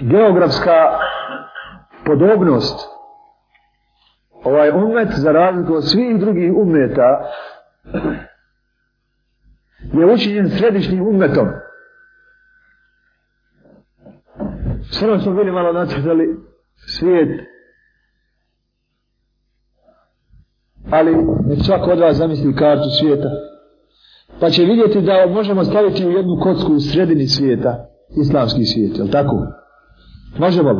geografska podobnost ovaj umet za razliku od svih drugih umeta je učinjen središnjim umetom. Sve smo ono bili malo nacrtali svijet, ali nek svako od vas zamisli kartu svijeta. Pa će vidjeti da možemo staviti u jednu kocku u sredini svijeta, islamski svijet, je li tako? Može Bog?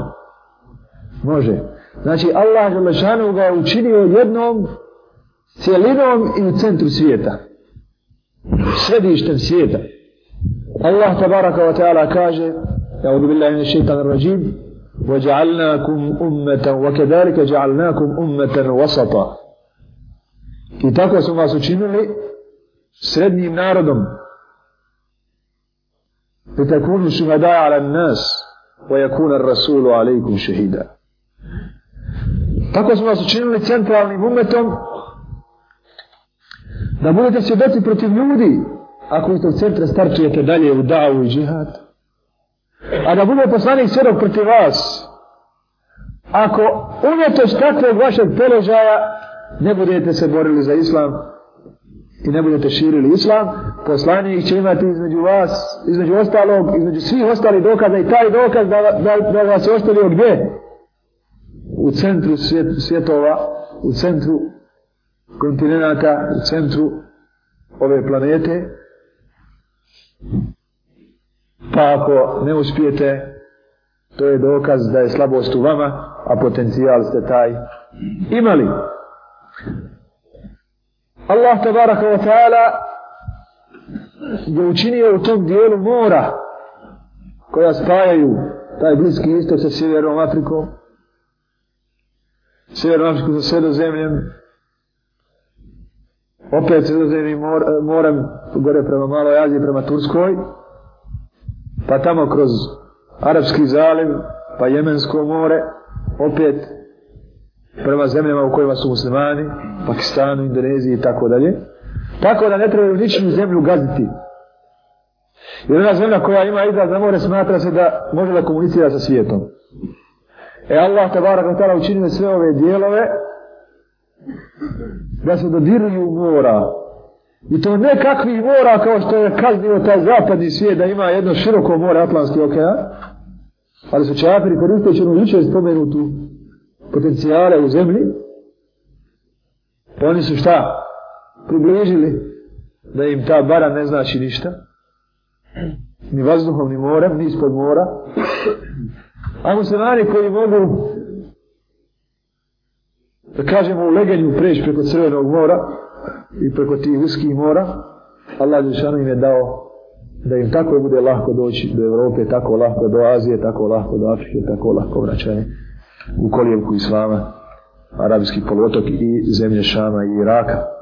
Može. Znači, Allah Želešanu ga je učinio jednom cijelinom i u centru svijeta. Središtem svijeta. Allah tabaraka wa ta'ala kaže, ja udu billahi min šeitan rajim, وَجَعَلْنَاكُمْ أُمَّةً وَكَدَلِكَ جَعَلْنَاكُمْ أُمَّةً وَسَطًا I tako smo vas učinili srednjim narodom. لتكونوا شهداء على الناس وَيَكُونَ الرَّسُولُ عَلَيْكُمْ شَهِدًا Tako smo vas učinili centralnim umetom da budete svjedoci protiv ljudi ako iz tog centra startujete dalje u davu i džihad. A da bude poslanik svjedok protiv vas ako umjetoš takvog vašeg položaja ne budete se borili za islam i ne budete širili islam poslanik će imati između vas, između ostalog, između svih ostalih dokaza i taj dokaz da, da, da vas je ostavio gdje? U centru svjet, svjetova, u centru kontinenta, u centru ove planete. Pa ako ne uspijete, to je dokaz da je slabost u vama, a potencijal ste taj imali. Allah tabaraka wa ta'ala je učinio u tom dijelu mora koja spajaju taj bliski istok sa Sjevernom Afrikom, Sjevernom Afrikom sa sredozemljem, opet sredozemljim mor, morem gore prema Maloj Aziji, prema Turskoj, pa tamo kroz Arabski zaliv, pa Jemensko more, opet prema zemljama u kojima su muslimani, Pakistanu, Indoneziji i tako dalje. Tako da ne trebaju ničnu zemlju gaziti. Jedna zemlja koja ima izraz na more smatra se da može da komunicira sa svijetom. E Allah te barak tala učinio sve ove dijelove da se dodirnu mora. I to ne kakvih mora kao što je kaznio taj zapadni svijet da ima jedno široko more Atlantski okean. Ali su čafiri koristeći ono jučer spomenutu potencijale u zemlji. Pa oni su šta? Približili da im ta bara ne znači ništa ni vazduhom, ni morem, ni ispod mora. A muslimani koji mogu, da kažemo, u legenju preći preko crvenog mora i preko tih uskih mora, Allah Đišanu im je dao da im tako bude lahko doći do Evrope, tako lahko do Azije, tako lahko do Afrike, tako lahko vraćanje u kolijevku Islama, Arabijski poluotok i zemlje Šama i Iraka.